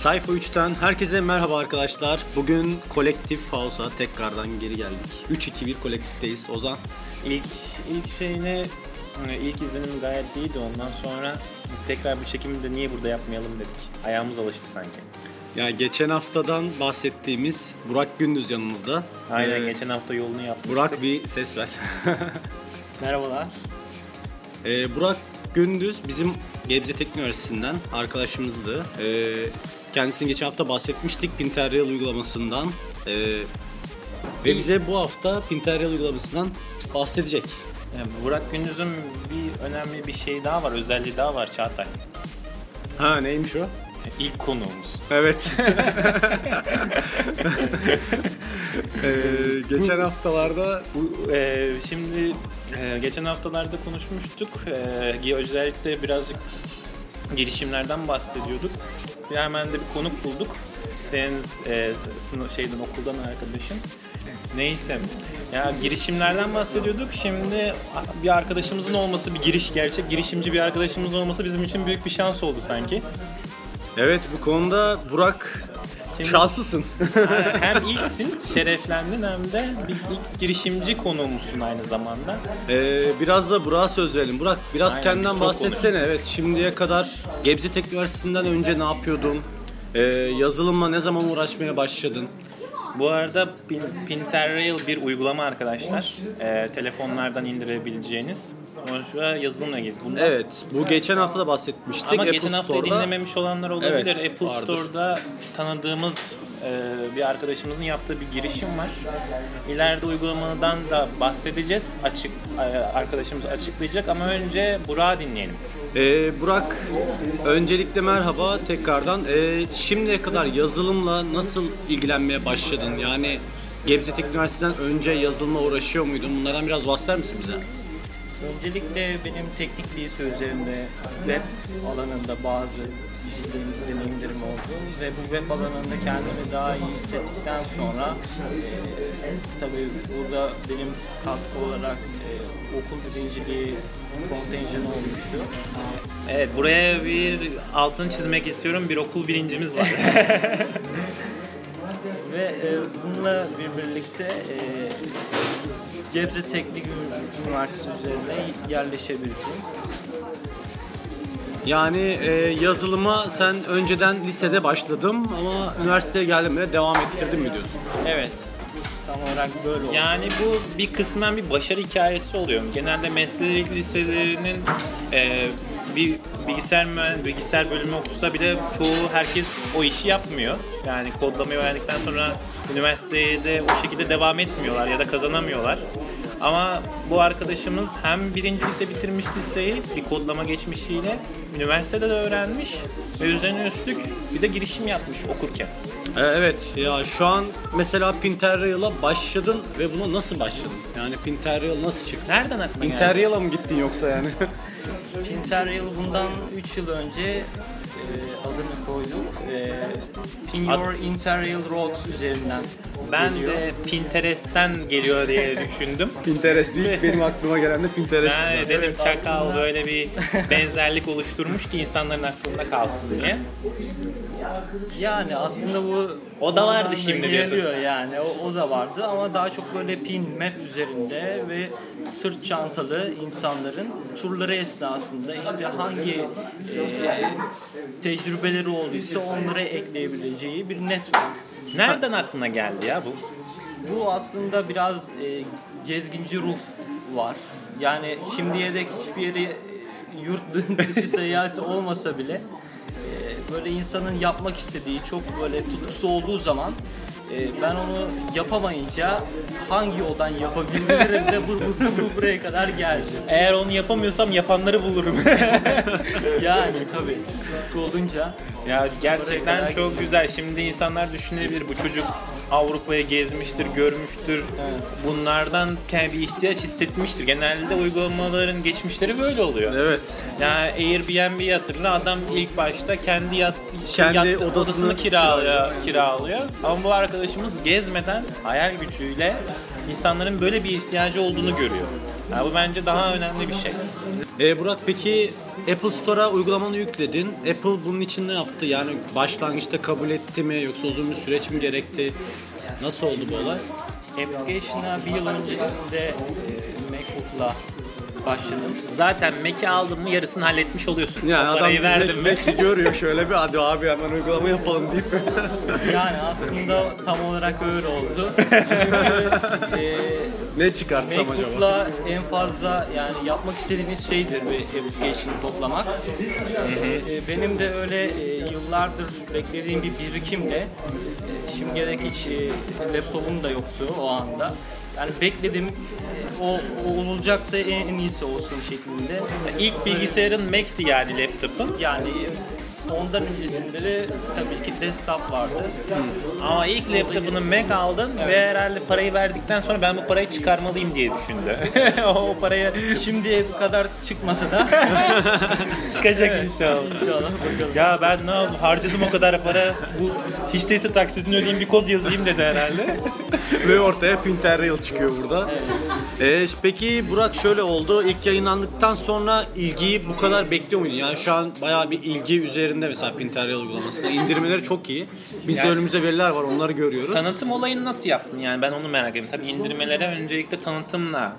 Sayfa 3'ten herkese merhaba arkadaşlar. Bugün Kolektif House'a tekrardan geri geldik. 3-2-1 kolektifteyiz. Ozan. İlk ilk şeyine hani ilk izlenim gayet iyiydi. Ondan sonra tekrar bu çekimi de niye burada yapmayalım dedik. Ayağımız alıştı sanki. Ya geçen haftadan bahsettiğimiz Burak Gündüz yanımızda. Aynen Ee, geçen hafta yolunu yapmıştık. Burak bir ses ver. merhabalar. Ee, Burak Gündüz bizim Gebze Teknik Üniversitesi'nden arkadaşımızdı. Ee, kendisini geçen hafta bahsetmiştik Pinterreal uygulamasından. Ee, ve bize bu hafta Pinterreal uygulamasından bahsedecek. Yani Burak Gündüz'ün bir önemli bir şey daha var, özelliği daha var Çağatay. Ha neymiş o? İlk konuğumuz. Evet. Ee, geçen haftalarda Bu, e, şimdi e, geçen haftalarda konuşmuştuk. E, özellikle birazcık girişimlerden bahsediyorduk. Bir hemen de bir konuk bulduk. Senin e, şeyden okuldan arkadaşın. Neyse. Ya girişimlerden bahsediyorduk. Şimdi bir arkadaşımızın olması, bir giriş gerçek girişimci bir arkadaşımızın olması bizim için büyük bir şans oldu sanki. evet bu konuda Burak Şimdi- şanslısın. hem ilksin, şereflendin hem de bir ilk girişimci konuğumuzsun aynı zamanda. Ee, biraz da Burak'a söz verelim. Burak biraz Aynen, kendinden bahsetsene. Evet şimdiye kadar Gebze Teknik Üniversitesi'nden önce ne yapıyordun? Ee, yazılımla ne zaman uğraşmaya başladın? Bu arada Pin- Pinterrail bir uygulama arkadaşlar. Ee, telefonlardan indirebileceğiniz. Sonuçta yazılımla ilgili. Bunlar- Evet bu geçen hafta da bahsetmiştik. Ama Apple geçen hafta Store'da- dinlememiş olanlar olabilir. Evet, Apple vardır. Store'da tanıdığımız e, bir arkadaşımızın yaptığı bir girişim var. İleride uygulamadan da bahsedeceğiz. Açık e, arkadaşımız açıklayacak ama önce Burak'ı dinleyelim. Ee, Burak, öncelikle merhaba tekrardan. Ee, şimdiye kadar yazılımla nasıl ilgilenmeye başladın? Yani Gebze Teknik Üniversitesi'nden önce yazılımla uğraşıyor muydun? Bunlardan biraz bahseder misin bize? Öncelikle benim teknik lise üzerinde web alanında bazı deneyimlerim oldu ve bu web alanında kendimi daha iyi hissettikten sonra e, tabii burada benim katkı olarak okul birinciliği kontenjanı olmuştu. Evet buraya bir altını çizmek istiyorum. Bir okul birincimiz var. Ve e, bununla bir birlikte e, Gebze Teknik Üniversitesi üzerine yerleşebildim. Yani e, yazılıma sen önceden lisede başladım ama üniversiteye geldiğimde devam ettirdim mi diyorsun? Evet, tam olarak böyle oldu. Yani bu bir kısmen bir başarı hikayesi oluyor. Genelde meslek liselerinin e, bir bilgisayar bilgisayar bölümü okusa bile çoğu herkes o işi yapmıyor. Yani kodlamayı öğrendikten sonra üniversitede o şekilde devam etmiyorlar ya da kazanamıyorlar. Ama bu arkadaşımız hem birincilikte bitirmiş liseyi bir kodlama geçmişiyle üniversitede de öğrenmiş ve üzerine üstlük bir de girişim yapmış okurken. E, evet ya şu an mesela Pinterreal'a başladın ve buna nasıl başladın? Yani Pinterreal nasıl çıktı? Nereden aklına geldi? Pinterreal'a mı gittin yoksa yani? Pinterrail bundan 3 yıl önce adını koyduk. E, Pin Your Interrail Roads üzerinden Ben geliyor. de Pinterest'ten geliyor diye düşündüm. Pinterest değil benim aklıma gelen de Pinterest. Ben zaten. dedim Evet, çakal aslında- böyle bir benzerlik oluşturmuş ki insanların aklında kalsın diye. Yani aslında bu O da vardı şimdi geliyor yani o, o da vardı ama daha çok böyle pin map üzerinde ve sırt çantalı insanların turları esnasında işte hangi e, tecrübeleri olduysa onlara ekleyebileceği bir network. Nereden aklına geldi ya bu? Bu aslında biraz e, gezginci ruh var. Yani şimdiye dek hiçbir yere e, yurt dışı seyahati olmasa bile böyle insanın yapmak istediği çok böyle tutkusu olduğu zaman e, ben onu yapamayınca hangi yoldan yapabilirim de bu, bu, bu buraya kadar geldi. Eğer onu yapamıyorsam yapanları bulurum. Yani tabii tutku olunca ya gerçekten çok güzel. Şimdi insanlar düşünebilir bu çocuk Avrupa'ya gezmiştir, görmüştür. Bunlardan kendi bir ihtiyaç hissetmiştir. Genelde uygulamaların geçmişleri böyle oluyor. Evet. Yani Airbnb hatırla adam ilk başta kendi yat, Kendi yat- odasını odasını kiralıyor, kiralıyor. Ama bu arkadaşımız gezmeden hayal gücüyle insanların böyle bir ihtiyacı olduğunu görüyor. Yani bu bence daha önemli bir şey. E, Burak peki Apple Store'a uygulamanı yükledin. Apple bunun için ne yaptı? Yani başlangıçta kabul etti mi yoksa uzun bir süreç mi gerekti? Nasıl oldu bu olay? Application'a bir yıl öncesinde e, MacBook'la başladım. Zaten Mac'i aldın mı yarısını halletmiş oluyorsun. Yani o adam parayı direkt mi? Mac'i görüyor şöyle bir hadi abi hemen uygulama yapalım deyip. Yani aslında tam olarak öyle oldu. Çünkü e, ne çıkartsam acaba? MacBook'la en fazla yani yapmak istediğiniz şeydir bir application toplamak. E, benim de öyle e, yıllardır beklediğim bir birikimle e, şimdiye dek hiç e, laptopum da yoktu o anda. Yani bekledim o, o olacaksa en, en iyisi olsun şeklinde. İlk bilgisayarın Mac'ti yani laptopun. Yani ondan öncesinde de tabii ki desktop vardı. Ama ilk laptopunu Mac aldın ve herhalde parayı verdikten sonra ben bu parayı çıkarmalıyım diye düşündü. o parayı Şimdiye kadar çıkmasa da çıkacak inşallah. inşallah bakalım. Ya ben ne yapayım harcadım o kadar para bu hiç değilse taksitini ödeyeyim bir kod yazayım dedi herhalde. Ve ortaya Pinterrail çıkıyor burada. Ee, peki Burak şöyle oldu. İlk yayınlandıktan sonra ilgiyi bu kadar bekliyor muydun? Yani şu an bayağı bir ilgi üzerinde mesela Pinterrail uygulamasında. İndirmeleri çok iyi. Biz de Yani- önümüzde veriler var onları görüyoruz. Tanıtım olayını nasıl yaptın yani ben onu merak ediyorum. Tabii indirmelere öncelikle tanıtımla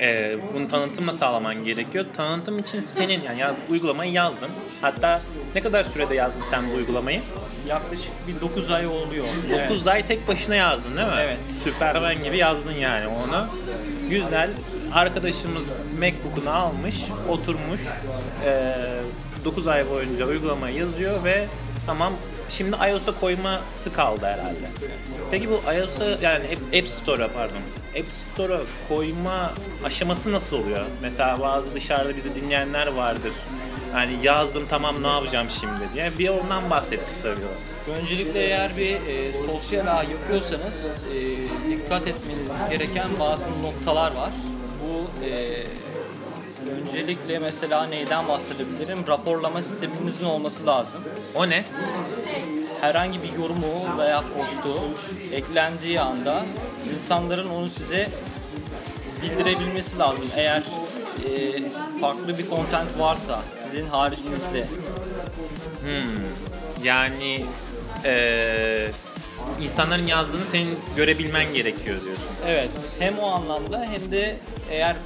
e, bunu tanıtımla sağlaman gerekiyor. Tanıtım için senin yani yaz, uygulamayı yazdın. Hatta ne kadar sürede yazdın sen bu uygulamayı? Yaklaşık bir 9 ay oluyor. 9 ay tek başına yazdın değil mi? Evet. Süpermen gibi yazdın yani onu. Güzel. Arkadaşımız Macbook'unu almış, oturmuş. 9 ay boyunca uygulamayı yazıyor ve tamam şimdi iOS'a koyması kaldı herhalde. Peki bu iOS'a yani App- Store'a pardon. App Store'a koyma aşaması nasıl oluyor? Mesela bazı dışarıda bizi dinleyenler vardır. Yani yazdım tamam ne yapacağım şimdi diye. Bir ondan bahset kısa bir. Öncelikle eğer bir e, sosyal ağ yapıyorsanız e, dikkat etmeniz gereken bazı noktalar var. Bu e, öncelikle mesela neyden bahsedebilirim? Raporlama sisteminizin olması lazım. O ne? Herhangi bir yorumu veya postu eklendiği anda insanların onu size bildirebilmesi lazım. Eğer e, farklı bir content varsa sizin haricinizde Yani eee, insanların yazdığını senin görebilmen gerekiyor diyorsun. Evet, hem o anlamda hem de eğer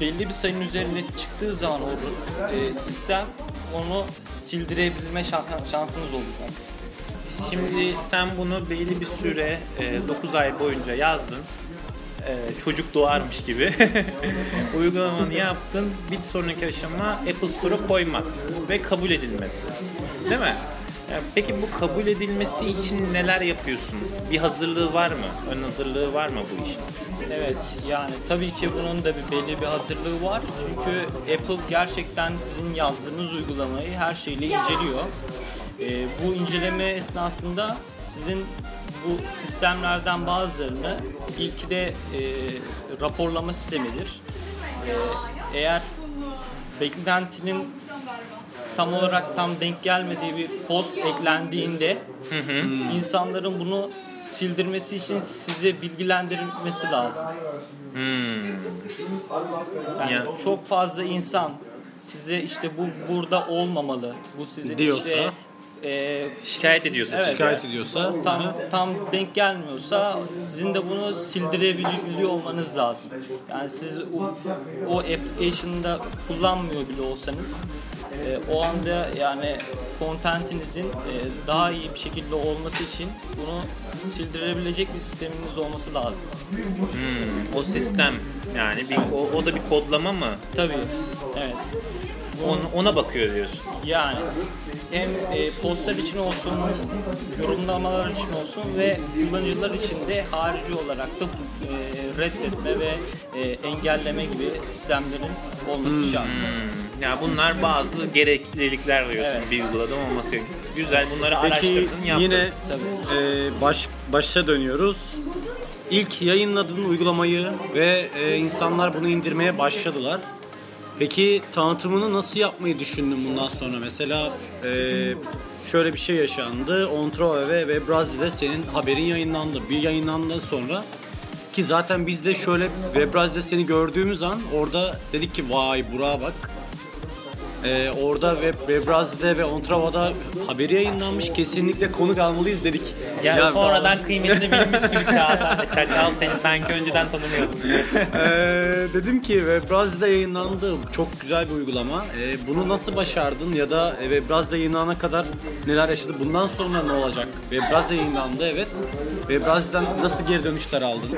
belli bir sayının üzerinde çıktığı zaman o e, sistem onu sildirebilme şans- şansınız olacak. Şimdi sen bunu belli bir süre 9 ay boyunca yazdın. E, çocuk doğarmış gibi uygulamanı yaptın. Bir sonraki aşama Apple Store'a koymak ve kabul edilmesi. Değil mi? Peki bu kabul edilmesi için neler yapıyorsun? Bir hazırlığı var mı? Ön hazırlığı var mı bu işin? Evet, yani tabii ki bunun da bir belli bir hazırlığı var. Çünkü Apple gerçekten sizin yazdığınız uygulamayı her şeyle inceliyor. E, bu inceleme esnasında sizin bu sistemlerden bazılarını ilki de e, raporlama sistemidir. E, eğer beklentinin tam olarak tam denk gelmediği bir post eklendiğinde insanların bunu sildirmesi için size bilgilendirilmesi lazım. Yani Ya- çok fazla insan size işte bu burada olmamalı. Bu sizin Diyorsa? işte e, Şikayet ediyorsun. Evet. Şikayet ediyorsa tam tam denk gelmiyorsa sizin de bunu sildirebiliyor olmanız lazım. Yani siz o, o application'da kullanmıyor bile olsanız e, o anda yani contentinizin e, daha iyi bir şekilde olması için bunu sildirebilecek bir sisteminiz olması lazım. O sistem yani bir, o, o da bir kodlama mı? Tabii. Evet. Ona, ona bakıyor diyorsun. Yani hem e, postlar için olsun, yorumlamalar için olsun ve kullanıcılar için de harici olarak da e, reddetme ve e, engelleme gibi sistemlerin olması şart. Hmm. Ya bunlar bazı gereklilikler diyorsun Evet. bir uyguladığım olması. Güzel bunları Peki araştırdın yaptın. yine Tabii. e, baş, başa dönüyoruz. İlk yayınladığın uygulamayı ve e, insanlar bunu indirmeye başladılar. Peki tanıtımını nasıl yapmayı düşündün bundan sonra? Mesela e, şöyle bir şey yaşandı. Ontrova ve Webrazi'de senin haberin yayınlandı. Bir yayınlandığı sonra Ki zaten biz de şöyle Webraz'da seni gördüğümüz an orada dedik ki vay Burak'a bak. Ee, orada Web, Webraz'da ve Ontrava'da haberi yayınlanmış. Kesinlikle konuk almalıyız dedik. Yani Ya, sonradan kıymetini bilmiş gibi Çağatay. Çakal seni sanki önceden tanımıyordum. Ee, dedim ki Webraz'da yayınlandı. Çok güzel bir uygulama. Ee, bunu nasıl başardın ya da e, Webraz'da yayınlanana kadar neler yaşadı? Bundan sonra ne olacak? Webraz'da yayınlandı evet. Webraz'dan nasıl geri dönüşler aldın?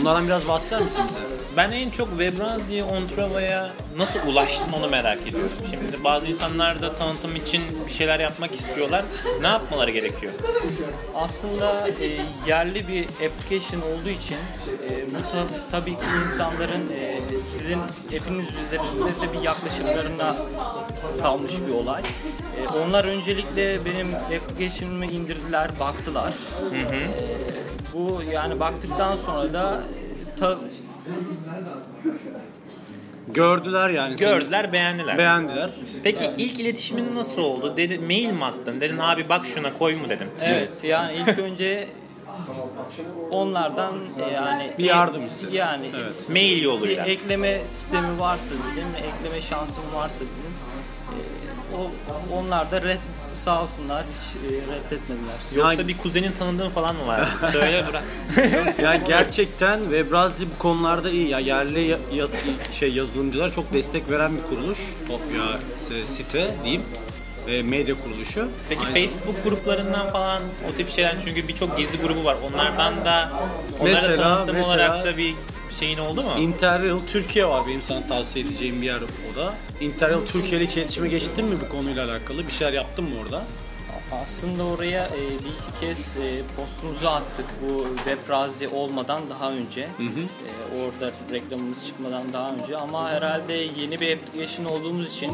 Bunlardan biraz bahseder misin bize? Ben en çok Webrazi'ye, Ontrava'ya nasıl ulaştım onu merak ediyorum. Şimdi bazı insanlar da tanıtım için bir şeyler yapmak istiyorlar. Ne yapmaları gerekiyor? Aslında e, yerli bir application olduğu için e, bu ta- tabii ki insanların e, sizin hepiniz üzerinde de bir yaklaşımlarına kalmış bir olay. E, onlar öncelikle benim application'ımı indirdiler, baktılar. E, bu yani baktıktan sonra da ta- Gördüler yani. seni. Gördüler, beğendiler. Beğendiler. Peki ilk iletişimin nasıl oldu? Dedi, mail mi attın? Dedin abi bak şuna koy mu dedim. Evet yani ilk önce onlardan e, yani Bir yardım istedin. Yani Evet. Mail bir yoluyla. ekleme sistemi varsa dedim, ekleme şansım varsa dedim. E, o onlar da red sağ olsunlar hiç e, reddetmediler. Yoksa Yani- bir kuzenin tanıdığın falan mı var? Söyle bırak. Yani gerçekten Webrazi bu konularda iyi. Ya yerli ya- ya- şey yazılımcılar çok destek veren bir kuruluş. Topya e, site diyeyim. E, medya kuruluşu. Peki Aynı- Facebook gruplarından falan o tip şeyler çünkü birçok gezi grubu var. Onlardan da onlara Mesela- tanıtım mesela- olarak da bir şeyin oldu mu? Interrail Türkiye var benim sana tavsiye edeceğim bir yer o da. Interrail Türkiye ile hiç iletişime geçtin mi bu konuyla alakalı? Bir şeyler yaptın mı orada? Aslında oraya e, bir iki kez e, postumuzu attık bu Webrazi olmadan daha önce. E, orada reklamımız çıkmadan daha önce ama herhalde yeni bir application olduğumuz için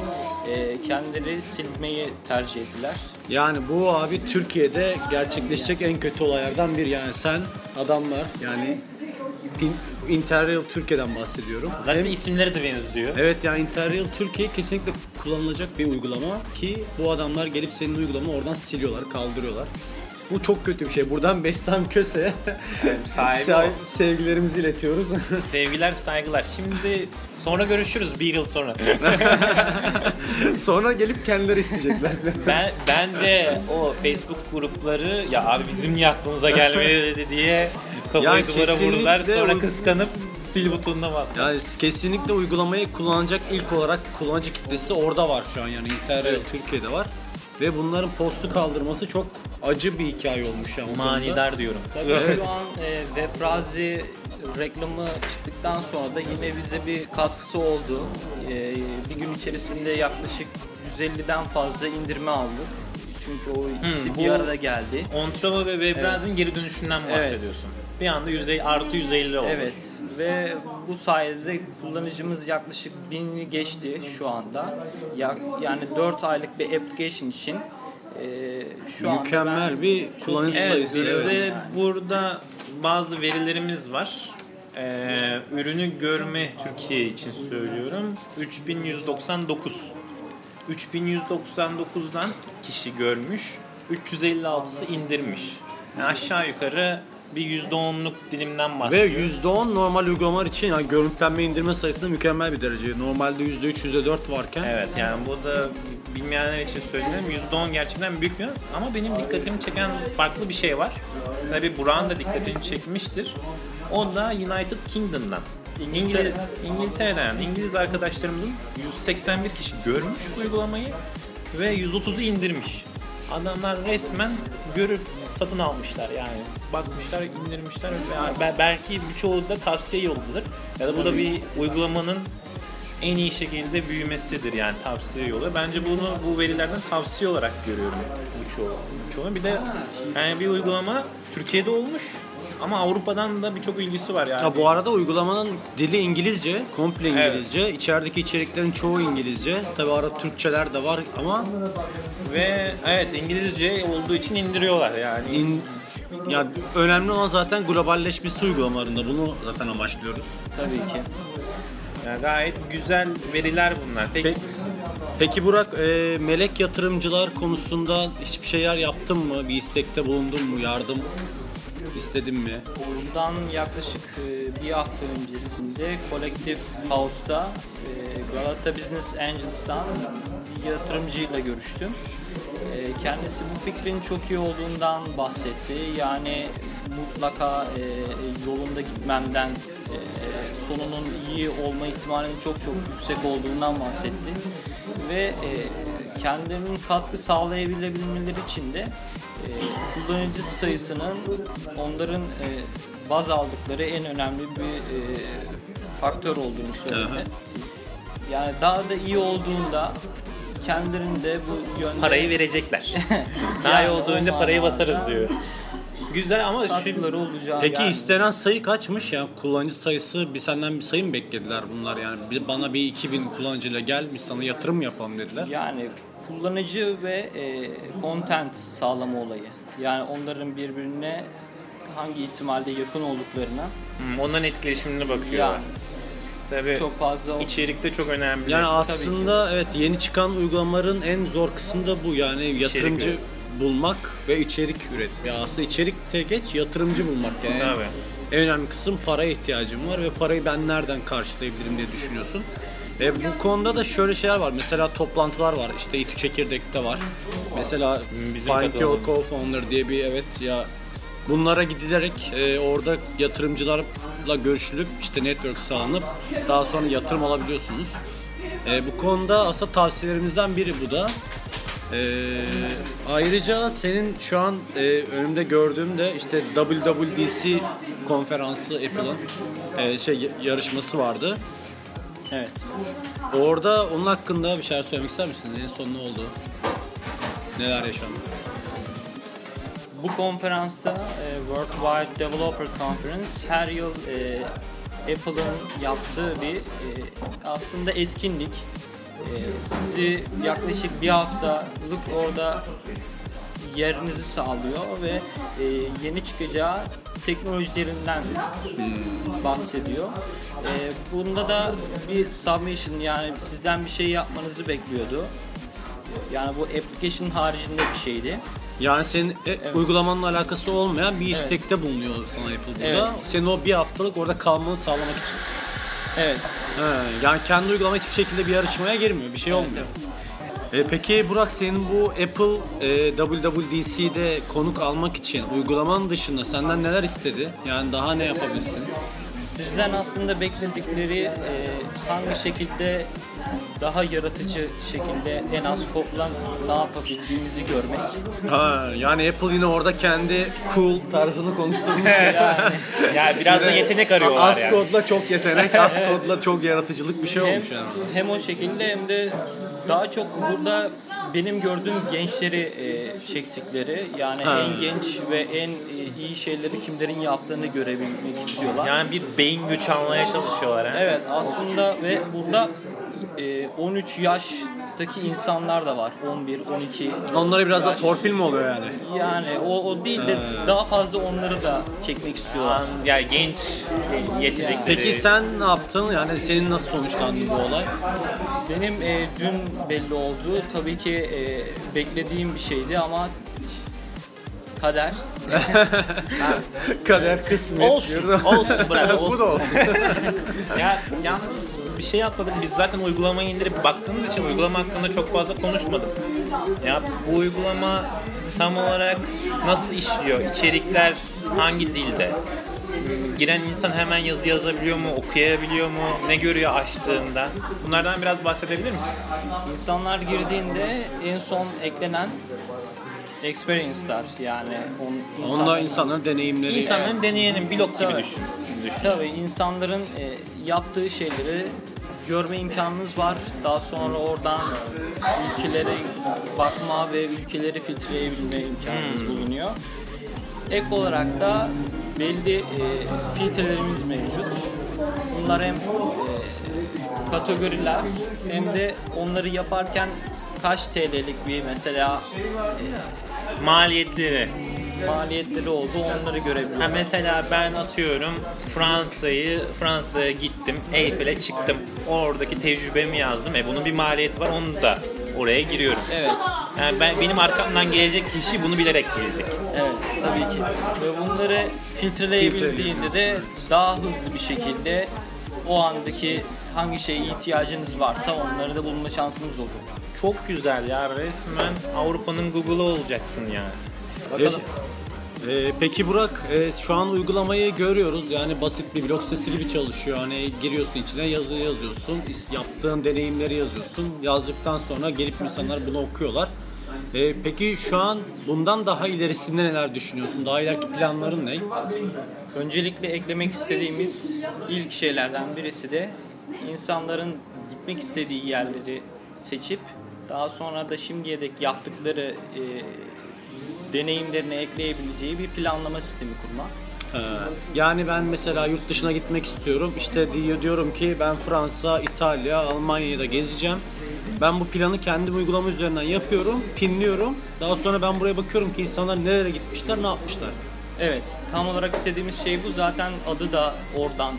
e, kendileri silmeyi tercih ettiler. Yani bu abi Türkiye'de gerçekleşecek en kötü olaylardan biri. Yani sen adamlar yani In- Interrail Türkiye'den bahsediyorum. Zaten isimleri de benziyor. Evet yani Interrail Türkiye kesinlikle kullanılacak bir uygulama ki bu adamlar gelip senin uygulamanı oradan siliyorlar, kaldırıyorlar. Bu çok kötü bir şey. Buradan Bestan Köse'ye sahibi sevgilerimizi iletiyoruz. Sevgiler, saygılar. Şimdi sonra görüşürüz bir yıl sonra. Sonra gelip kendileri isteyecekler. Ben bence o Facebook grupları ya abi bizim niye aklımıza gelmedi diye kafayı Ya duvara kesinlikle vurdular. Sonra kıskanıp sil butonuna bastı. yani kesinlikle uygulamayı kullanacak ilk olarak kullanıcı kitlesi orada var şu an yani Interrail Türkiye'de var. Ve bunların postu kaldırması çok acı bir hikaye olmuş yani. konuda. Manidar diyorum. Tabii şu an e, Webrazi reklamı çıktıktan sonra da yine bize bir katkısı oldu. E, bir gün içerisinde yaklaşık 150'den fazla indirme aldık. Çünkü o ikisi Hmm, bir arada geldi. Ontrova ve Webraz'ın geri dönüşünden bahsediyorsun. Bir anda 150 artı 150 oldu. Evet ve bu sayede kullanıcımız yaklaşık 1000'i geçti şu anda. Ya, yani 4 aylık bir application için e, şu Mükemmel bir çok kullanıcı Evet, sayısı. bizde burada bazı verilerimiz var. Ee, ürünü görme Türkiye için söylüyorum. 3199. 3199'dan kişi görmüş. 356'sı indirmiş. Yani aşağı yukarı bir %10'luk dilimden Ve bahsediyoruz. %10 normal uygulamalar için yani görüntülenme indirme sayısında mükemmel bir derece. Normalde %3, %4 varken Evet yani bu da bilmeyenler için söyleyeyim %10 gerçekten büyük bir ama benim dikkatimi çeken farklı bir şey var. Tabi Burak'ın da dikkatini çekmiştir. O da United Kingdom'dan. İngiliz, İngiltere'den yani İngiliz arkadaşlarımızın 181 kişi görmüş bu uygulamayı ve 130'u indirmiş. Adamlar resmen görüp satın almışlar yani. Bakmışlar, indirmişler. Yani be- belki birçoğu da tavsiye yoludur. Ya da bu da bir uygulamanın en iyi şekilde büyümesidir yani tavsiye yolu. Bence bunu bu verilerden tavsiye olarak görüyorum bu çoğu. çoğu. Bir de yani bir uygulama Türkiye'de olmuş ama Avrupa'dan da birçok ilgisi var yani. Ha, bu arada uygulamanın dili İngilizce, komple İngilizce. İçerideki içeriklerin çoğu İngilizce. Tabi ara Türkçeler de var ama Ve evet İngilizce olduğu için indiriyorlar yani. in, ya önemli olan zaten globalleşmesi uygulamalarında. Bunu zaten amaçlıyoruz. Tabii ki. Yani gayet güzel veriler bunlar. Tek Peki, peki Burak, e, melek yatırımcılar konusunda hiçbir şeyler yaptın mı? Bir istekte bulundun mu? Yardım istedin mi? bundan yaklaşık e, bir hafta öncesinde Collective House'da e, Galata Business Angels'tan bir yatırımcıyla görüştüm. E, Kendisi bu fikrin çok iyi olduğundan bahsetti. Yani mutlaka yolunda gitmemden, sonunun iyi olma ihtimalinin çok çok yüksek olduğundan bahsetti. Ve kendilerinin katkı sağlayabilebilmeleri için de kullanıcı sayısının onların e, baz aldıkları en önemli bir e, faktör olduğunu söyledi. Yani daha da iyi olduğunda kendilerinde bu yönde Parayı verecekler. Daha iyi olduğunda parayı basarız diyor. Güzel ama katkıları olacağı Peki yani- istenen sayı kaçmış ya? Kullanıcı sayısı bir senden bir sayı mı beklediler bunlar yani? Bir, bana bir 2000 kullanıcıyla gel biz sana yatırım yapalım dediler. Yani kullanıcı ve e, content sağlama olayı. Yani onların birbirine hangi ihtimalde yakın olduklarına Hmm, onların etkileşimine bakıyor. yani Tabii çok fazla içerik de çok önemli. Yani aslında evet yeni çıkan uygulamaların en zor kısmı da bu yani yatırımcı üret. bulmak ve içerik üret. Ya aslında içerik de geç yatırımcı bulmak yani. Tabii. En önemli kısım paraya ihtiyacım var ve parayı ben nereden karşılayabilirim diye düşünüyorsun. Ve bu konuda da şöyle şeyler var. Mesela toplantılar var. İşte İTÜ Çekirdek'te var. Mesela Bizim Find Your. Co-Founder diye bir evet ya bunlara gidilerek e, orada yatırımcılarla görüşülüp işte network sağlanıp daha sonra yatırım alabiliyorsunuz. E, bu konuda aslında tavsiyelerimizden biri bu da. E, ayrıca senin şu an e, önümde gördüğüm de işte WWDC konferansı Apple'ın e, şey yarışması vardı. Evet. Orada onun hakkında bir şeyler söylemek ister misin? En son ne oldu? Neler yaşandı? Bu konferansta e, Worldwide Developer Conference her yıl e, Apple'ın yaptığı bir e, aslında etkinlik. E, sizi yaklaşık bir haftalık orada yerinizi sağlıyor ve e, yeni çıkacağı teknolojilerinden bahsediyor. E, bunda da bir submission yani sizden bir şey yapmanızı bekliyordu. Yani bu application haricinde bir şeydi. Yani senin e, uygulamanla alakası olmayan bir istekte bulunuyor sana Apple burada. Evet. Senin o bir haftalık orada kalmanı sağlamak için. Evet. He, yani kendi uygulama hiçbir şekilde bir yarışmaya girmiyor. Bir şey olmuyor. E, peki Burak senin bu Apple e, WWDC'de konuk almak için uygulamanın dışında senden neler istedi? Yani daha ne yapabilirsin? Sizden aslında bekledikleri e, hangi şekilde daha yaratıcı şekilde en az kopla ne yapabildiğimizi görmek. Ha, yani Apple yine orada kendi cool tarzını konuşturmuş. yani biraz da yetenek arıyorlar Az yani. kodla çok yetenek, az kodla çok yaratıcılık bir şey Hem, olmuş yani. hem o şekilde hem de daha çok burada benim gördüğüm gençleri e, çektikleri yani Ha. en genç ve en e, iyi şeyleri kimlerin yaptığını görebilmek istiyorlar. Yani bir beyin güç almaya çalışıyorlar. ha. Evet aslında ve burada e, 13 yaştaki insanlar da var. 11, 12. Onlara biraz da yaş. torpil mi oluyor yani? Yani o, o değil de daha fazla onları da çekmek istiyorlar. Yani genç yetenekleri. Peki sen ne yaptın? Yani senin nasıl sonuçlandı bu olay? Benim e, dün belli oldu. Tabii ki e, beklediğim bir şeydi ama kader. Kader kısmet. Olsun, olsun bırak, bu olsun. da olsun. Ya yalnız bir şey atladık. Biz zaten uygulamayı indirip baktığımız için uygulama hakkında çok fazla konuşmadık. Ya bu uygulama tam olarak nasıl işliyor? İçerikler hangi dilde? Giren insan hemen yazı yazabiliyor mu, okuyabiliyor mu, ne görüyor açtığında? Bunlardan biraz bahsedebilir misin? İnsanlar girdiğinde en son eklenen experience'lar yani on, insanların- insanların deneyimleri. İnsanların deneyenin blog gibi düşün. düşün. Tabii insanların e, yaptığı şeyleri görme imkanınız var. Daha sonra oradan ülkelere bakma ve ülkeleri filtreleyebilme imkanınız bulunuyor. Ek olarak da belli e, filtrelerimiz mevcut. Bunlar hem e, kategoriler hem de onları yaparken kaç TL'lik bir mesela Maliyetleri. maliyetleri oldu onları Ha görebiliyorlar. mesela ben atıyorum Fransa'yı Fransa'ya gittim Eyfel'e çıktım oradaki tecrübemi yazdım e bunun bir maliyeti var onu da oraya giriyorum. Evet. Yani ben benim arkamdan gelecek kişi bunu bilerek gelecek. Evet tabii ki. Ve bunları filtreleyebildiğinde de daha hızlı bir şekilde o andaki hangi şeye ihtiyacınız varsa onları da bulma şansınız oluyor. Çok güzel ya resmen Avrupa'nın Google'ı olacaksın yani. Bakalım. Ee, peki Burak, e, şu an uygulamayı görüyoruz. Yani basit bir blog sitesi gibi çalışıyor. Hani giriyorsun içine yazı yazıyorsun, yaptığın deneyimleri yazıyorsun. Yazdıktan sonra gelip insanlar bunu okuyorlar. Ee, peki şu an bundan daha ilerisinde neler düşünüyorsun? Daha ileriki planların ne? Öncelikle eklemek istediğimiz ilk şeylerden birisi de insanların gitmek istediği yerleri seçip daha sonra da şimdiye dek yaptıkları e, deneyimlerini ekleyebileceği bir planlama sistemi kurmak. Ee, yani ben mesela yurt dışına gitmek istiyorum. İşte diyor diyorum ki ben Fransa, İtalya, Almanya'yı da gezeceğim. Ben bu planı kendi uygulama üzerinden yapıyorum, pinliyorum. Daha sonra ben buraya bakıyorum ki insanlar nereye gitmişler, ne yapmışlar. Evet, tam olarak istediğimiz şey bu. Zaten adı da oradan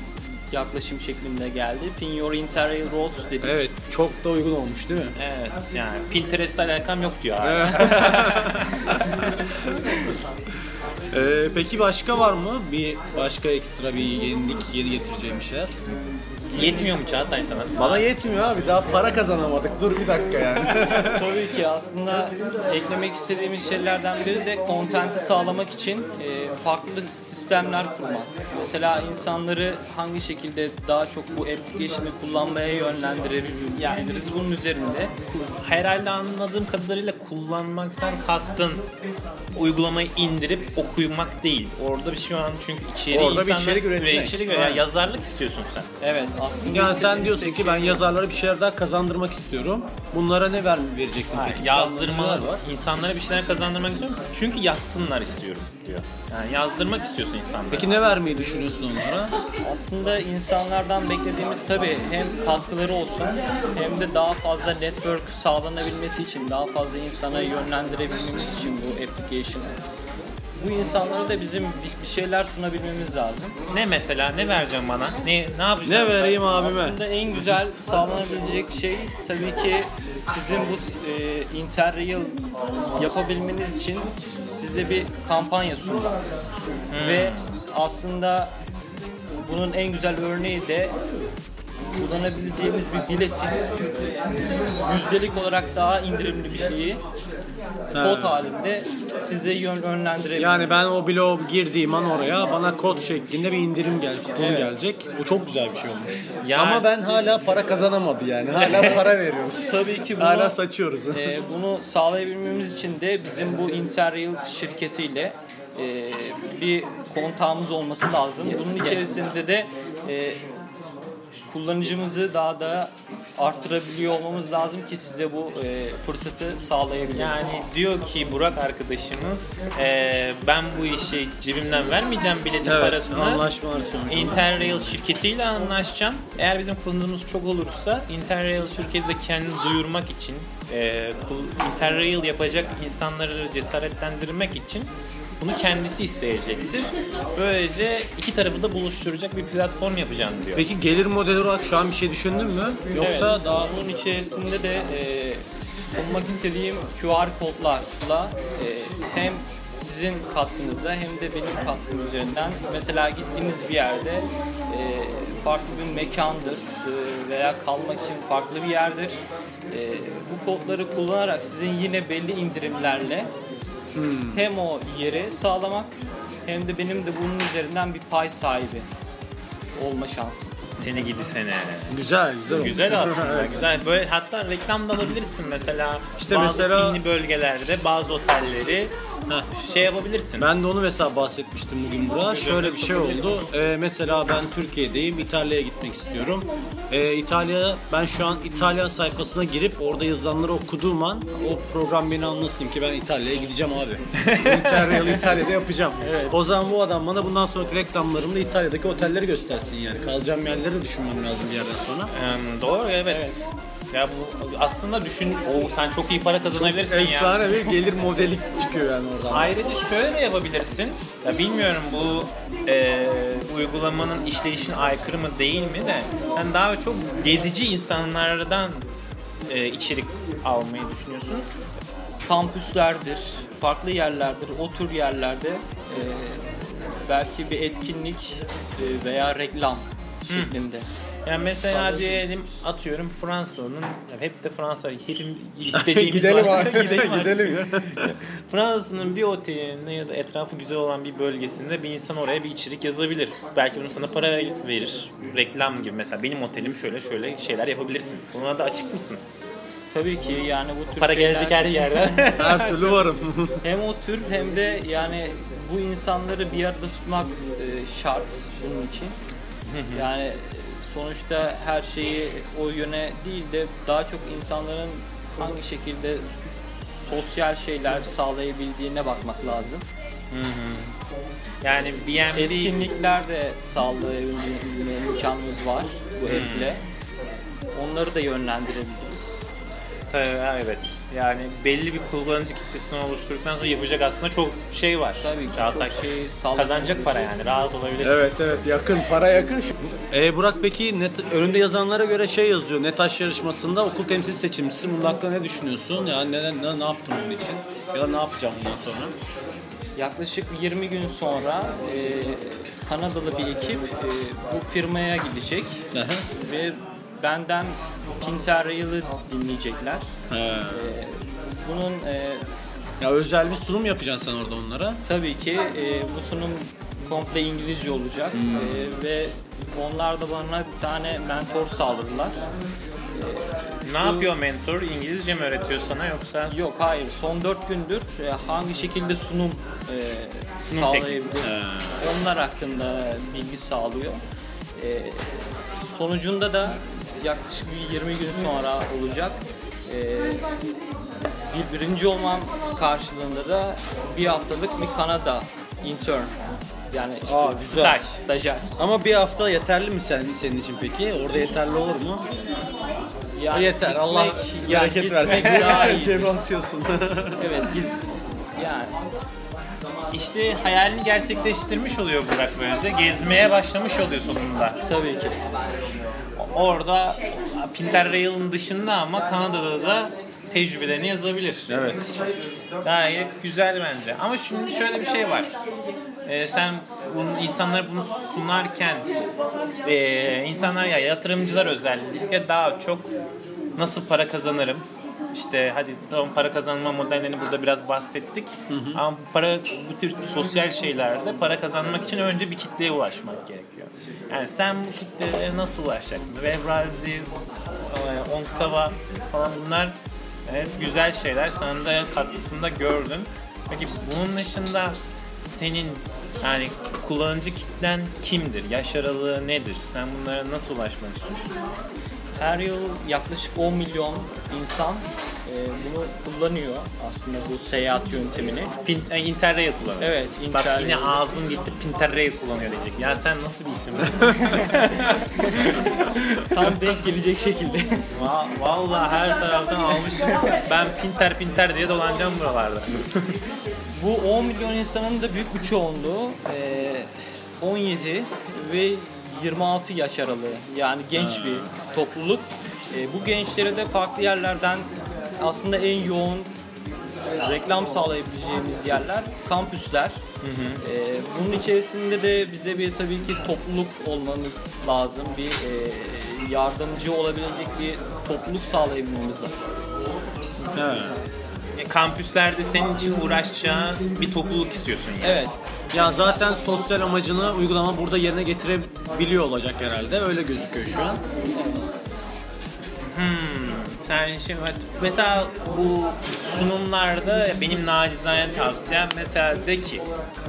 yaklaşım şeklinde geldi. Pin Your Interrail Roads dedik. Evet, çok da uygun olmuş değil mi? Evet yani Pinterest'le alakam yok diyor abi. Ee, peki başka var mı? Bir başka ekstra bir yenilik, yeni getireceğim bir şeyler? Yetmiyor mu Çağatay sana? Bana yetmiyor abi, daha para kazanamadık. Dur bir dakika yani. Tabii ki aslında eklemek istediğimiz şeylerden biri de kontenti sağlamak için e, farklı sistemler kurmak. Mesela insanları hangi şekilde daha çok bu application'ı kullanmaya yönlendirebiliriz bunun üzerinde. Herhalde anladığım kadarıyla kullanmaktan kastın uygulamayı indirip okumak değil. Orada bir şu an çünkü içeriği Orada bir insanlar içerik üretmek. içerik üret- yani yazarlık istiyorsun sen. Evet aslında yani sen diyorsun ki ben yazarlara bir şeyler daha kazandırmak istiyorum. Bunlara ne ver, vereceksin peki? Yazdırmalar var. İnsanlara bir şeyler kazandırmak istiyorum. Çünkü yazsınlar istiyorum diyor. Yani yazdırmak istiyorsun insanlara. Peki ne vermeyi düşünüyorsun onlara? Aslında insanlardan beklediğimiz tabii hem katkıları olsun hem de daha fazla network sağlanabilmesi için, daha fazla insana yönlendirebilmemiz için bu application'ı. Bu insanlara da bizim bir- şeyler sunabilmemiz lazım. Ne mesela ne vereceğim bana? Ne ne yapacağım? Ne vereyim abime? Aslında en güzel sağlanabilecek şey tabii ki sizin bu e, Interrail yapabilmeniz için size bir kampanya sunmak. Ve aslında bunun en güzel örneği de kullanabileceğimiz bir biletin yüzdelik olarak daha indirimli bir şeyi kod halinde size yön yönlendirebilir. Yani ben o bloğa girdiğim an oraya bana kod şeklinde bir indirim gel, kuponu Evet. gelecek. Bu çok güzel bir şey olmuş. Yani- Ama ben hala para kazanamadı yani. Hala para veriyoruz. Tabii ki bunu Hala saçıyoruz. Ee, bunu sağlayabilmemiz için de bizim bu Interrail şirketiyle e, bir kontağımız olması lazım. Bunun içerisinde de e, kullanıcımızı daha da arttırabiliyor olmamız lazım ki size bu e, fırsatı sağlayabilirim. Yani diyor ki Burak arkadaşımız eee, ben bu işi cebimden vermeyeceğim biletin evet, parasını. sonucu. Interrail şirketiyle anlaşacağım. Eğer bizim kullanıcımız çok olursa Interrail şirketi de kendini duyurmak için, eee, kul- Interrail yapacak insanları cesaretlendirmek için bunu kendisi isteyecektir. Böylece iki tarafı da buluşturacak bir platform yapacağım diyor. Peki gelir modeli olarak şu an bir şey düşündün mü? Yoksa Evet, daha bunun içerisinde de e, sunmak istediğim QR kodlarla e, hem sizin katkınıza hem de benim katkım üzerinden mesela gittiğiniz bir yerde e, farklı bir mekandır e, veya kalmak için farklı bir yerdir. E, bu kodları kullanarak sizin yine belli indirimlerle hem o yeri sağlamak hem de benim de bunun üzerinden bir pay sahibi olma şansım. Seni gidi sene. güzel güzel olmuş. Güzel aslında. Evet. Güzel. Böyle hatta reklam da alabilirsin mesela. İşte bazı mesela- ünlü bölgelerde bazı otelleri şey yapabilirsin. Ben de onu mesela bahsetmiştim bugün Burak. Şöyle bir şey oldu. Ee, mesela ben Türkiye'deyim. İtalya'ya gitmek istiyorum. Ee, İtalya ben şu an İtalya sayfasına girip orada yazılanları okuduğum an o program beni anlasın ki ben İtalya'ya gideceğim abi. Interrail İtalya'da yapacağım. O zaman bu adam bana bundan sonraki reklamlarımda İtalya'daki otelleri göstersin yani. Kalacağım yerleri de düşünmem lazım bir yerden sonra. Em, doğru evet. Ya bu aslında düşün, o sen çok iyi para kazanabilirsin ya. Efsane bir gelir modeli çıkıyor yani oradan. Ayrıca şöyle de yapabilirsin. Ya bilmiyorum bu e, uygulamanın işleyişine aykırı mı değil mi de sen daha çok gezici insanlardan e, içerik almayı düşünüyorsun? kampüslerdir, farklı yerlerdir, o tür yerlerde e, belki bir etkinlik e, veya reklam şeklinde. Yani mesela diyelim atıyorum Fransa'nın yani hep de Fransa hepim gideceğimiz Gidelim var. Gidelim abi. Gidelim ya. Fransa'nın bir otelinde ya da etrafı güzel olan bir bölgesinde bir insan oraya bir içerik yazabilir. Belki bunun sana para verir. Reklam gibi mesela benim otelim şöyle şöyle şeyler yapabilirsin. Buna da açık mısın? Tabii ki yani bu tür Para şeyler gelecek her yerden. Her türlü varım. hem o tür hem de yani bu insanları bir arada tutmak e, şart bunun için. Yani sonuçta her şeyi o yöne değil de daha çok insanların hangi şekilde sosyal şeyler sağlayabildiğine bakmak lazım. yani B&B Etkinlikler de sağlayabilme imkanımız var bu app'le. Onları da yönlendirebiliriz. Tabii, evet. Yani belli bir kullanıcı kitlesini oluşturduktan sonra yapacak aslında çok şey var. Tabii ki Rahat çok şey. Kazanacak para yani rahat olabilirsin. Evet evet yakın para yakın. E, Burak peki net, önünde yazanlara göre şey yazıyor. NETAŞ yarışmasında okul temsil seçilmişsin. Bunun hakkında ne düşünüyorsun? Yani ne, ne, ne yaptın bunun için? Ya da ne yapacağım bundan sonra? Yaklaşık 20 gün sonra e, Kanadalı bir ekip e, bu firmaya gidecek Hı hı. ve benden Pinterrail'ı dinleyecekler. He. E, bunun e, Ya özel bir sunum yapacaksın sen orada onlara. tabii ki e, bu sunum komple İngilizce olacak E, ve onlar da bana bir tane mentor sağladılar. Ne yapıyor mentor? İngilizce mi öğretiyor sana yoksa? Yok hayır son 4 gündür e, hangi şekilde sunum, e, Sunum sağlayabilir onlar hakkında bilgi sağlıyor. E, sonucunda da yaklaşık bir 20 gün sonra olacak. E, bir birinci olmam karşılığında da bir haftalık bir Kanada intern yani işte Aa güzel. Staj. stajyer. Ama bir hafta yeterli mi sen, senin için peki? Orada yeterli olur mu? Yani Yeter. gitmek- Allah bereket gitmek versin. daha iyi. Cebe atıyorsun. evet git. Yani İşte hayalini gerçekleştirmiş oluyor Burak böylece. Gezmeye başlamış oluyor sonunda. tabii ki. Orada Pinterrail'in dışında ama Kanada'da da tecrübelerini yazabilir. evet. Gayet güzel bence. Ama şimdi şöyle bir şey var. Ee, sen bunu, insanlara bunu sunarken ee, insanlar ya yatırımcılar özellikle daha çok nasıl para kazanırım işte hadi tamam para kazanma modellerini burada biraz bahsettik. Ama bu para bu tür sosyal şeylerde para kazanmak için önce bir kitleye ulaşmak gerekiyor. Yani sen bu kitleye nasıl ulaşacaksın? Webrazi, e, Onkava falan bunlar evet, güzel şeyler. Sana da katkısını da gördün. Peki bunun dışında senin yani kullanıcı kitlen kimdir? Yaş aralığı nedir? Sen bunlara nasıl ulaşmak istiyorsun? Her yıl yaklaşık 10 milyon insan e, bunu kullanıyor aslında bu seyahat yöntemini. Pin, e, Interrail kullanıyor. Evet, Bak Interrail. yine ağzın gitti Pinterrail kullanıyor diyecek. Ya sen nasıl bir isim? Tam denk gelecek şekilde. Va- Vallahi her taraftan almışım. Ben Pinter Pinter diye dolanacağım buralarda. bu 10 milyon insanın da büyük bir çoğunluğu e, 17 ve 26 yaş aralığı. Yani genç bir topluluk. E, bu gençlere de farklı yerlerden aslında en yoğun reklam sağlayabileceğimiz yerler kampüsler. E, bunun içerisinde de bize bir tabii ki topluluk olmamız lazım. Bir e, yardımcı olabilecek bir topluluk sağlayabilmemiz lazım. E, kampüslerde senin için uğraşacağın bir topluluk istiyorsun yani. Evet. Ya zaten sosyal amacını uygulama burada yerine getirebiliyor olacak herhalde. Öyle gözüküyor şu an. Sen şimdi mesela bu sunumlarda benim nacizane tavsiyem mesela de ki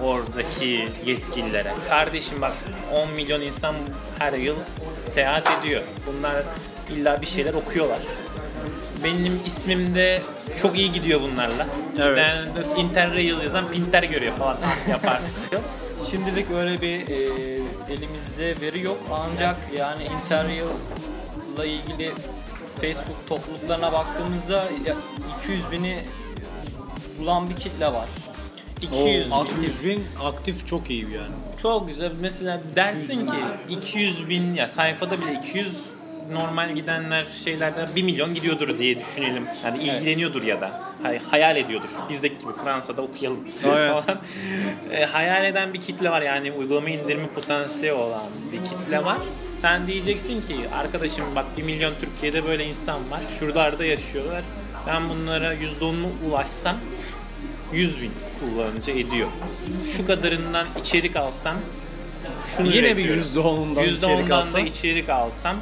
oradaki yetkililere kardeşim bak 10 milyon insan her yıl seyahat ediyor. Bunlar illa bir şeyler okuyorlar. Benim ismim de çok iyi gidiyor bunlarla. Evet. Ben Interrail yazan Pinter görüyor falan yaparsın. Şimdilik öyle bir e, elimizde veri yok ancak yani Interrail'la ilgili Facebook topluluklarına baktığımızda ya- 200 bini bulan bir kitle var. 200 O 600 bin aktif çok iyi yani. Çok güzel. Mesela dersin ki 200 bin ya sayfada bile 200 normal gidenler şeylerden 1 milyon gidiyordur diye düşünelim. Yani ilgileniyordur ya da hay- hayal ediyordur. Bizdeki gibi Fransa'da okuyalım falan. E, hayal eden bir kitle var yani uygulama indirme potansiyeli olan bir kitle var. Sen diyeceksin ki arkadaşım bak 1 milyon Türkiye'de böyle insan var. Şuralarda yaşıyorlar. Ben bunlara %10'unu ulaşsam 100 bin kullanıcı ediyor. Şu kadarından içerik alsam şunu Yine bir üretiyorum. %10'undan içerik %10'dan da içerik alsam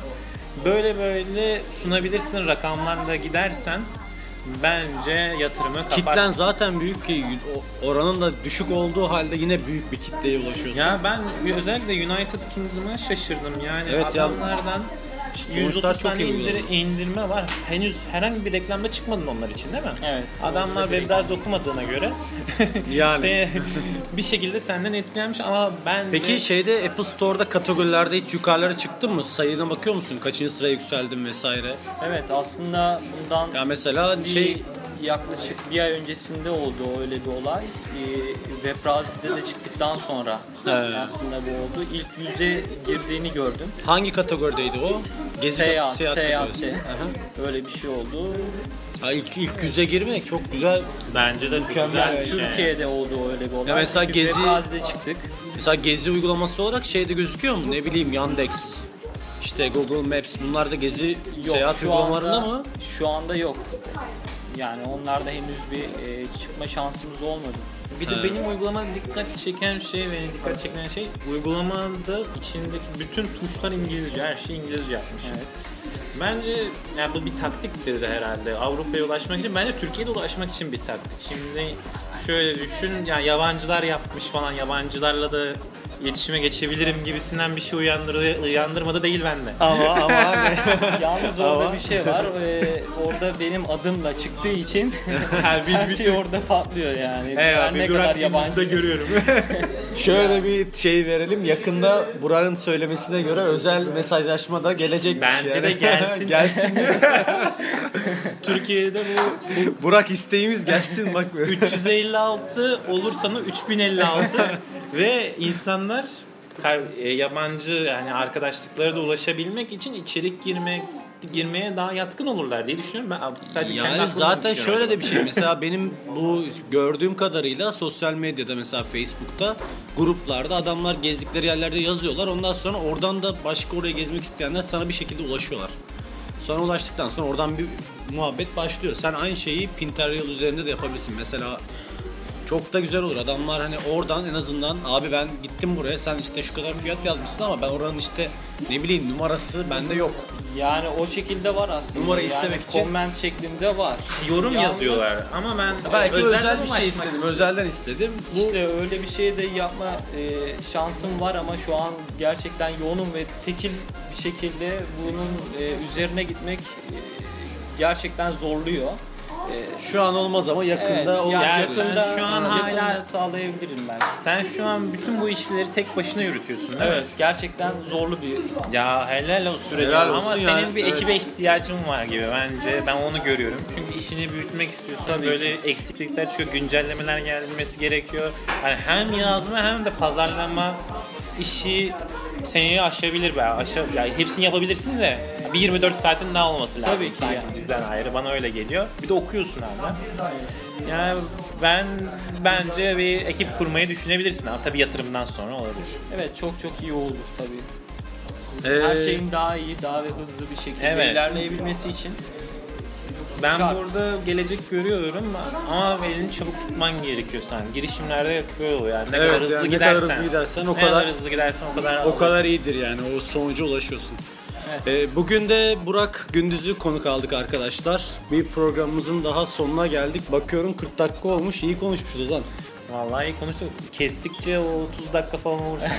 böyle böyle sunabilirsin rakamlarla gidersen bence yatırımı kapar. Kitlen zaten büyük ki oranın da düşük olduğu halde yine büyük bir kitleye ulaşıyorsun. Ya ben özellikle United Kingdom'a şaşırdım yani Evet ya. Sonuçlar 130 çok tane iyi indir, indirme var. Henüz herhangi bir reklamda çıkmadın onlar için değil mi? Evet. Adamlar web browser okumadığına göre Yani. seni bir şekilde senden etkilenmiş ama ben Peki şeyde Apple Store'da kategorilerde hiç yukarılara çıktın mı? Sayına bakıyor musun? Kaçıncı sıraya yükseldim vesaire? Evet aslında bundan Ya mesela bir şey yaklaşık bir ay öncesinde oldu öyle bir olay. Ee, Web browser'de de çıktıktan sonra aslında bu oldu. İlk yüze girdiğini gördüm. hangi kategorideydi o? Gezi Seyahat, kategorisi. Aha. Öyle bir şey oldu. Ha, ilk, ilk yüze girmek çok güzel. bence de çok Mükemmel güzel yani. bir şey. Türkiye'de oldu öyle bir olay. Ya mesela Çünkü Gezi- Web browser'de çıktık. Mesela gezi uygulaması olarak şeyde gözüküyor mu? Ne bileyim Yandex, işte Google Maps bunlar da gezi Yok seyahat uygulamalarında mı? Şu anda yok. Yani onlarda henüz bir e, çıkma şansımız olmadı. Bir de benim uygulamada dikkat çeken şey ve dikkat çeken şey uygulamada içindeki bütün tuşlar İngilizce, her şey İngilizce yapmış. Evet. Bence yani bu bir taktiktir herhalde. Avrupa'ya ulaşmak için, bence Türkiye'de ulaşmak için bir taktik. Şimdi şöyle düşün, yani yabancılar yapmış falan, yabancılarla da iletişime geçebilirim gibisinden bir şey uyandırdı, uyandırmadı değil bende. Ama ama abi. Yalnız orada bir şey var. Ee, orada benim adımla çıktığı için her bir şey orada patlıyor yani. Evet, Her ne kadar yabancı. De görüyorum. Şöyle bir şey verelim. Yakında Burak'ın söylemesine göre özel mesajlaşma da gelecek. Bence de gelsin. gelsin. Türkiye'de bu Burak isteğimiz gelsin bak. 356 olur sana 3056 ve insanlar kar- e, yabancı yani arkadaşlıklara da ulaşabilmek için içerik girmek girmeye daha yatkın olurlar diye düşünüyorum. Ben sadece kendi Yani aklımdan zaten şöyle de bir şey. Mesela benim bu gördüğüm kadarıyla sosyal medyada mesela Facebook'ta gruplarda adamlar gezdikleri yerlerde yazıyorlar. Ondan sonra oradan da başka oraya gezmek isteyenler sana bir şekilde ulaşıyorlar. Sonra ulaştıktan sonra oradan bir muhabbet başlıyor. Sen aynı şeyi Pinterest üzerinde de yapabilirsin. Mesela çok da güzel olur. Adamlar hani oradan en azından abi ben gittim buraya sen işte şu kadar fiyat yazmışsın ama ben oranın işte ne bileyim numarası bende yok. Yani o şekilde var aslında. Numara yani istemek için. Comment şeklinde var. yorum Yalnız yazıyorlar ama ben Belki özel, bir şey istedim. istiyorum. Özelden istedim. Bu İşte öyle bir şey de yapma e, şansım var ama şu an gerçekten yoğunum ve tekil bir şekilde bunun e, üzerine gitmek e, gerçekten zorluyor. E, Şu an olmaz ama yakında evet, olur. yani Yani yakında, sen şu an yakında hala- sağlayabilirim ben. Sen şu an bütün bu işleri tek başına yürütüyorsun değil mi? Evet, gerçekten zorlu bir Ya helal Helal olsun Ama yani, senin bir evet. ekibe ihtiyacın var gibi bence. Ben onu görüyorum. Çünkü işini büyütmek istiyorsan böyle eksiklikler çıkıyor, güncellemeler gelmesi gerekiyor. Yani hem yazma hem de pazarlama işi seni aşabilir be. Aşa, yani hepsini yapabilirsin de bir 24 saatin daha olması lazım. Tabii ki sanki yani. bizden ayrı. Bana öyle geliyor. Bir de okuyorsun abi. Yani ben bence bir ekip kurmayı düşünebilirsin ama tabii yatırımdan sonra olabilir. Evet, çok çok iyi olur tabii. Ee, Her şeyin daha iyi, daha ve hızlı bir şekilde Evet. ilerleyebilmesi için Ben Şart. burada gelecek görüyorum ama elini çabuk tutman gerekiyor sen. Girişimlerde yapıyor oluyor yani. Ne Evet, kadar hızlı yani ne gidersen. kadar hızlı gidersen o ne kadar- hızlı gidersen o kadar o kadar iyidir yani. O sonuca ulaşıyorsun. Evet. Ee, bugün de Burak Gündüz'ü konuk aldık arkadaşlar. Bir programımızın daha sonuna geldik. Bakıyorum 40 dakika olmuş. İyi konuşmuşuz Ozan. Vallahi iyi konuştuk. Kestikçe o 30 dakika falan olursun.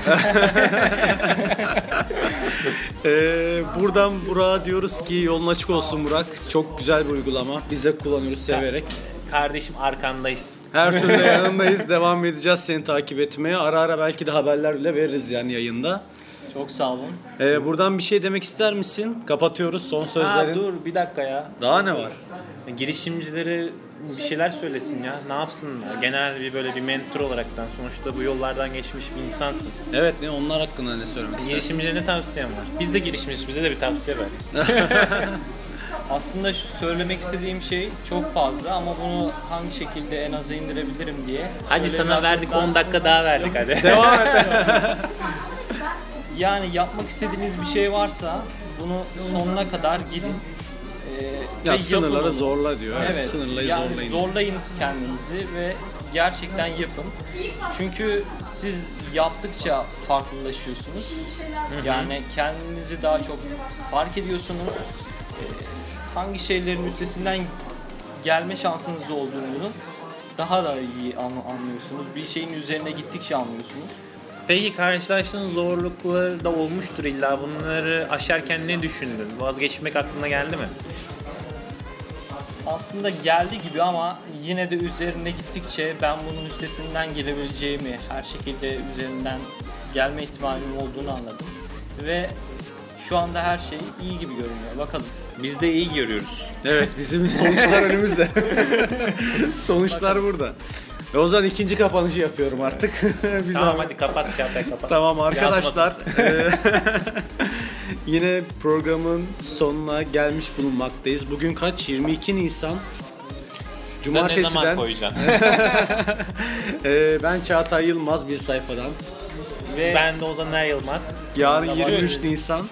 Ee, buradan Burak'a diyoruz ki yolun açık olsun Burak. Çok güzel bir uygulama. Biz de kullanıyoruz severek. Kardeşim arkandayız. Her türlü yanındayız. Devam edeceğiz seni takip etmeye. Ara ara belki de haberler bile veririz yani yayında. Çok sağ olun. Ee, buradan bir şey demek ister misin? Kapatıyoruz son Ha, sözlerin. dur bir dakika ya. Daha ne var? Girişimcilere bir şeyler söylesin ya. Ne yapsınlar? Genel bir böyle bir mentor olaraktan sonuçta bu yollardan geçmiş bir insansın. Evet ne onlar hakkında ne söylemek istersin? Girişimcilere ne tavsiyen var? Biz de girişimciyiz. Bize de bir tavsiye ver. Aslında söylemek istediğim şey çok fazla ama bunu hangi şekilde en aza indirebilirim diye. Hadi sana verdik aklımdan- 10 dakika daha verdik hadi. Devam et. Yani yapmak istediğiniz bir şey varsa bunu sonuna kadar gidin. Ee, ve ya sınırları yapın zorla diyor. Evet. Sınırlayı yani zorlayın. zorlayın kendinizi ve gerçekten yapın. Çünkü siz yaptıkça farklılaşıyorsunuz. Yani kendinizi daha çok fark ediyorsunuz. Ee, hangi şeylerin üstesinden gelme şansınız olduğunu daha da iyi an- anlıyorsunuz. Bir şeyin üzerine gittikçe anlıyorsunuz. Peki karşılaştığın zorluklar da olmuştur illa. Bunları aşarken ne düşündün? Vazgeçmek aklına geldi mi? aslında geldi gibi ama yine de üzerine gittikçe ben bunun üstesinden gelebileceğimi, her şekilde üzerinden gelme ihtimalim olduğunu anladım. Ve şu anda her şey iyi gibi görünüyor. Bakalım. Biz de iyi görüyoruz. Evet bizim sonuçlar önümüzde. sonuçlar burada. E o zaman ikinci kapanışı yapıyorum artık. Bir Tamam hadi kapat Çağatay kapat. Tamam arkadaşlar. eee, yine programın sonuna gelmiş bulunmaktayız. Bugün kaç? 22 Nisan. Ne zaman Cumartesiden. Eee, ben Çağatay Yılmaz bir sayfadan. Ve ben de Ozan Er Yılmaz. Yarın 23 Nisan.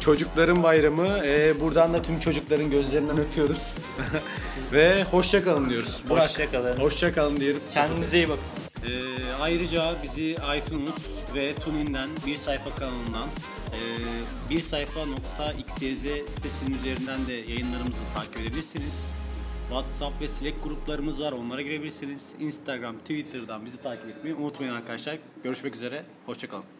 Çocukların bayramı. Eee, buradan da tüm çocukların gözlerinden öpüyoruz. Ve hoşça kalın diyoruz. Burak, Hoşça kalın. Hoşça kalın diyelim. kendinize iyi bakın. Ee, ayrıca bizi iTunes ve TuneIn'den bir sayfa kanalından e, bir sayfa nokta xyz sitesinin üzerinden de yayınlarımızı takip edebilirsiniz. WhatsApp ve Slack gruplarımız var. Onlara girebilirsiniz. Instagram, Twitter'dan bizi takip etmeyi unutmayın arkadaşlar. Görüşmek üzere. Hoşçakalın.